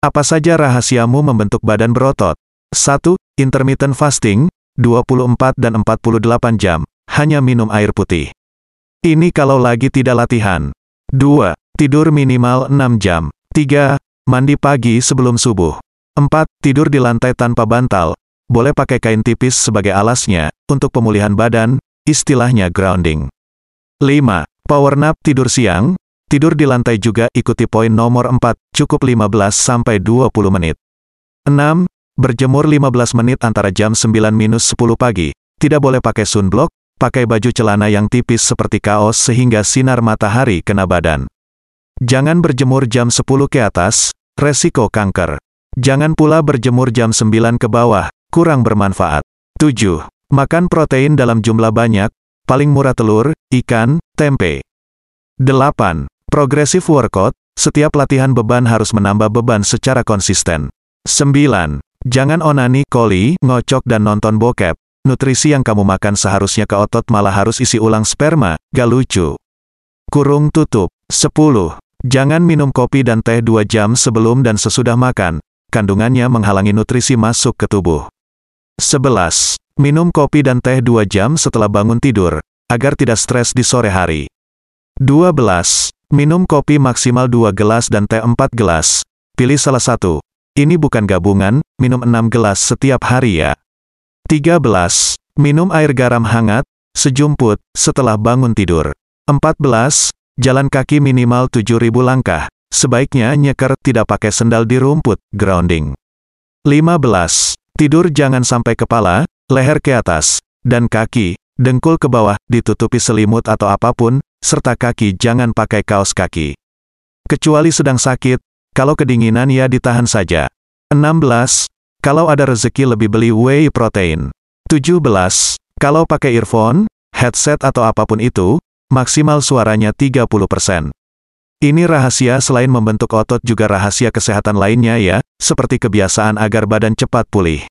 Apa saja rahasiamu membentuk badan berotot? 1. Intermittent fasting, 24 dan 48 jam, hanya minum air putih. Ini kalau lagi tidak latihan. 2. Tidur minimal 6 jam. 3. Mandi pagi sebelum subuh. 4. Tidur di lantai tanpa bantal. Boleh pakai kain tipis sebagai alasnya, untuk pemulihan badan, istilahnya grounding. 5. Power nap tidur siang, tidur di lantai juga ikuti poin nomor 4, cukup 15-20 menit. 6. Berjemur 15 menit antara jam 9 minus 10 pagi. Tidak boleh pakai sunblock, pakai baju celana yang tipis seperti kaos sehingga sinar matahari kena badan. Jangan berjemur jam 10 ke atas, resiko kanker. Jangan pula berjemur jam 9 ke bawah, kurang bermanfaat. 7. Makan protein dalam jumlah banyak, paling murah telur, ikan, tempe. 8. Progressive workout, setiap latihan beban harus menambah beban secara konsisten. 9. Jangan onani, koli, ngocok dan nonton bokep. Nutrisi yang kamu makan seharusnya ke otot malah harus isi ulang sperma, gak lucu. Kurung tutup. 10. Jangan minum kopi dan teh 2 jam sebelum dan sesudah makan. Kandungannya menghalangi nutrisi masuk ke tubuh. 11. Minum kopi dan teh 2 jam setelah bangun tidur, agar tidak stres di sore hari. 12. Minum kopi maksimal 2 gelas dan teh 4 gelas. Pilih salah satu. Ini bukan gabungan, minum 6 gelas setiap hari ya. 13. Minum air garam hangat, sejumput, setelah bangun tidur. 14. Jalan kaki minimal 7000 langkah. Sebaiknya nyeker tidak pakai sendal di rumput, grounding. 15. Tidur jangan sampai kepala, leher ke atas, dan kaki, dengkul ke bawah, ditutupi selimut atau apa pun, serta kaki jangan pakai kaos kaki. Kecuali sedang sakit, kalau kedinginan ya ditahan saja. 16. Kalau ada rezeki lebih beli whey protein. 17. Kalau pakai earphone, headset atau apa pun itu, maksimal suaranya 30%. Ini rahasia selain membentuk otot juga rahasia kesehatan lainnya ya, seperti kebiasaan agar badan cepat pulih.